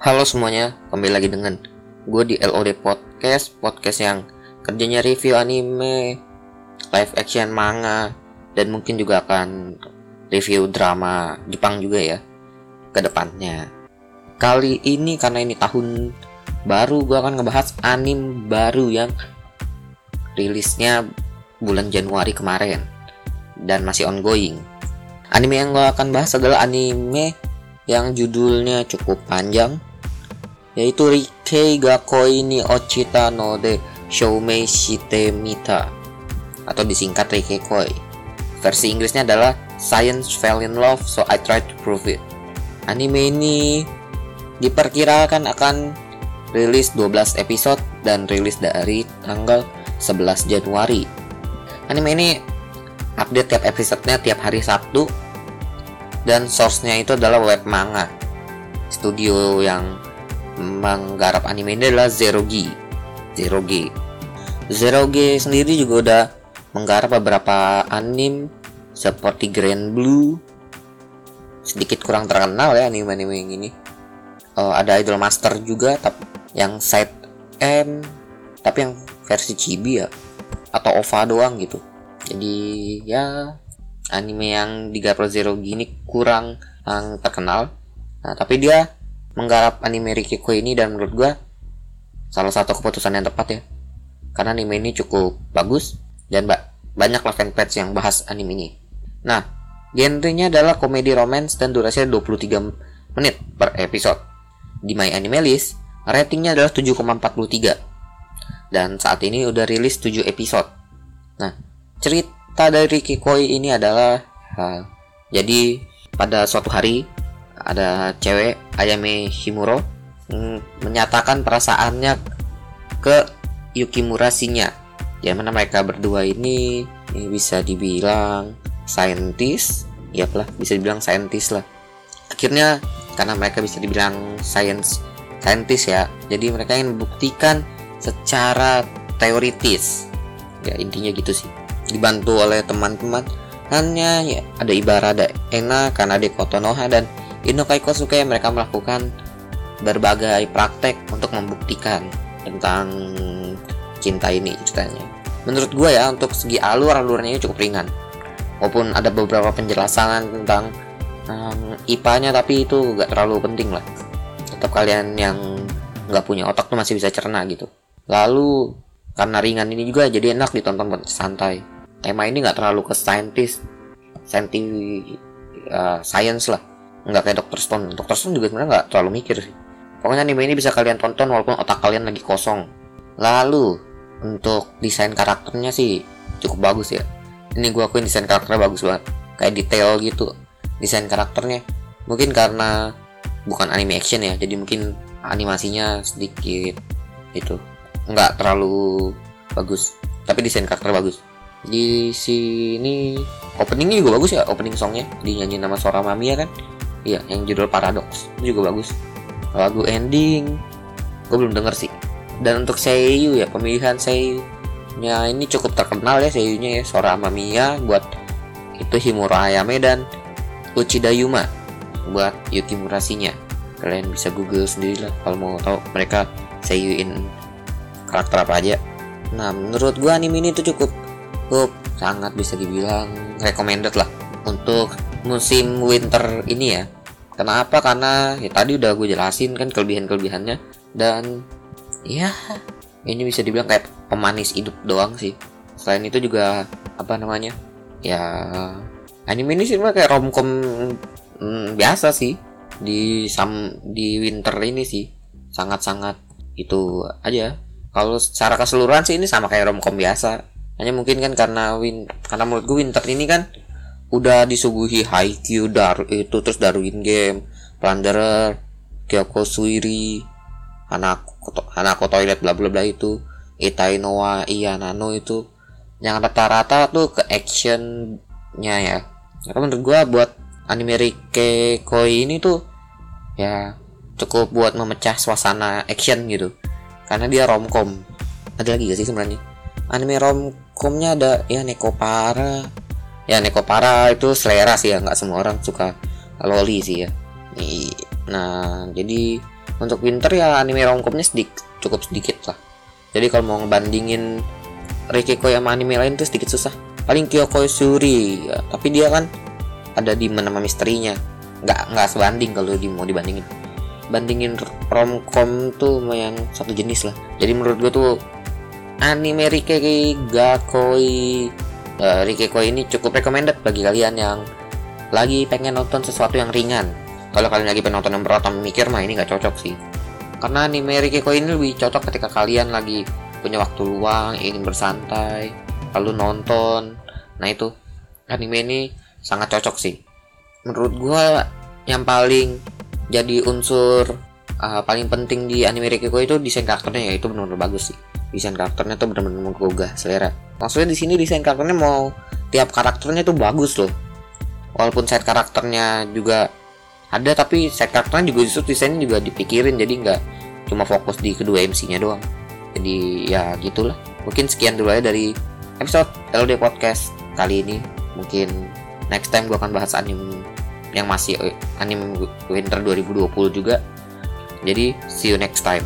Halo semuanya, kembali lagi dengan gue di LOD Podcast Podcast yang kerjanya review anime, live action manga Dan mungkin juga akan review drama Jepang juga ya ke depannya. Kali ini karena ini tahun baru gue akan ngebahas anime baru yang rilisnya bulan Januari kemarin Dan masih ongoing. Anime yang gue akan bahas adalah anime yang judulnya cukup panjang yaitu Rikei Gakoi ni Ochita no de Shoumei Shite Mita atau disingkat Rikei Koi. Versi Inggrisnya adalah Science Fell in Love So I Tried to Prove It. Anime ini diperkirakan akan rilis 12 episode dan rilis dari tanggal 11 Januari. Anime ini update tiap episodenya tiap hari Sabtu dan source-nya itu adalah web manga. Studio yang menggarap anime ini adalah Zero G. Zero G. Zero G sendiri juga udah menggarap beberapa anime seperti Grand Blue. Sedikit kurang terkenal ya anime-anime yang ini. Uh, ada Idol Master juga tapi yang side M tapi yang versi chibi ya atau OVA doang gitu. Jadi ya anime yang digarap Zero G ini kurang yang terkenal. Nah, tapi dia menggarap anime Rikiko ini dan menurut gua salah satu keputusan yang tepat ya. Karena anime ini cukup bagus dan ba banyak lah fanpage yang bahas anime ini. Nah genrenya adalah komedi romance dan durasinya 23 menit per episode. Di My Anime List ratingnya adalah 7,43 dan saat ini udah rilis 7 episode. Nah cerita dari Kikoi ini adalah uh, jadi pada suatu hari ada cewek Ayame Himuro mm, menyatakan perasaannya ke Yukimura Shinya yang mana mereka berdua ini, bisa dibilang saintis. Ya lah bisa dibilang saintis lah. Akhirnya karena mereka bisa dibilang science saintis ya jadi mereka ingin membuktikan secara teoritis. Ya intinya gitu sih. Dibantu oleh teman-teman. Hanya ya ada Ibarada Ena Kanade Kotonoha dan Inokai Kosuke mereka melakukan berbagai praktek untuk membuktikan tentang cinta ini ceritanya. Menurut gue ya untuk segi alur alurnya cukup ringan. Walaupun ada beberapa penjelasan tentang um, IPA-nya tapi itu gak terlalu penting lah. Tetap kalian yang nggak punya otak tuh masih bisa cerna gitu. Lalu karena ringan ini juga jadi enak ditonton santai. Tema ini nggak terlalu ke saintis, scientific uh, science lah nggak kayak Doctor Stone. Doctor Stone juga sebenarnya nggak terlalu mikir sih. Pokoknya anime ini bisa kalian tonton walaupun otak kalian lagi kosong. Lalu untuk desain karakternya sih cukup bagus ya. Ini gue akuin desain karakternya bagus banget. Kayak detail gitu desain karakternya. Mungkin karena bukan anime action ya jadi mungkin animasinya sedikit itu. Nggak terlalu bagus tapi desain karakter bagus. Di sini openingnya juga bagus ya opening songnya. Dinyanyi nama Sora Mami ya kan Iya, yang judul Paradox itu juga bagus. Lagu ending, gue belum denger sih. Dan untuk seiyu ya pemilihan seiyunya ini cukup terkenal ya seiyunya ya Sora Mamiya buat itu Himura Ayame dan Uchida Yuma buat Yuki Murashinya. Kalian bisa google sendiri lah kalau mau tahu mereka seiyuin karakter apa aja. Nah menurut gue anime ini tuh cukup cukup sangat bisa dibilang recommended lah untuk musim winter ini ya. Kenapa? Karena ya tadi udah gue jelasin kan kelebihan kelebihannya dan ya ini bisa dibilang kayak pemanis hidup doang sih. Selain itu juga apa namanya ya anime ini sih kayak romcom hmm, biasa sih. Di sam di winter ini sih sangat-sangat itu aja. Kalau secara keseluruhan sih ini sama kayak romcom biasa. Hanya mungkin kan karena win karena menurut gue winter ini kan udah disuguhi Haikyuu dar itu terus Darwin Game, Plunderer, Kyoko Suiri, Hanako, Hanako Toilet bla bla bla itu, Itai Noa iya Nano itu yang rata-rata tuh ke actionnya ya. Karena menurut gua buat anime Rike Koi ini tuh ya cukup buat memecah suasana action gitu. Karena dia romcom. Ada lagi gak sih sebenarnya? Anime romcomnya ada ya Nekopara, ya nekopara itu selera sih ya nggak semua orang suka loli sih ya. Nah jadi untuk winter ya anime romcomnya sedikit cukup sedikit lah. Jadi kalau mau ngebandingin Rikiko sama anime lain tuh sedikit susah. Paling Kyoko Suri ya, tapi dia kan ada di mana misterinya. Nggak nggak sebanding kalau di mau dibandingin. Bandingin romcom tuh yang satu jenis lah. Jadi menurut gue tuh anime Rikeki Gakoi uh, Rikeko ini cukup recommended bagi kalian yang lagi pengen nonton sesuatu yang ringan. Kalau kalian lagi pengen nonton yang berat mikir mah ini nggak cocok sih. Karena anime Rikeko ini lebih cocok ketika kalian lagi punya waktu luang ingin bersantai lalu nonton. Nah itu anime ini sangat cocok sih. Menurut gua yang paling jadi unsur uh, paling penting di anime Rikiko itu desain karakternya ya itu benar-benar bagus sih desain karakternya tuh benar-benar menggugah selera. Maksudnya di sini desain karakternya mau tiap karakternya tuh bagus loh. Walaupun set karakternya juga ada tapi set karakternya juga justru desainnya juga dipikirin jadi nggak cuma fokus di kedua MC-nya doang. Jadi ya gitulah. Mungkin sekian dulu aja dari episode LD Podcast kali ini. Mungkin next time gue akan bahas anime yang masih anime winter 2020 juga. Jadi see you next time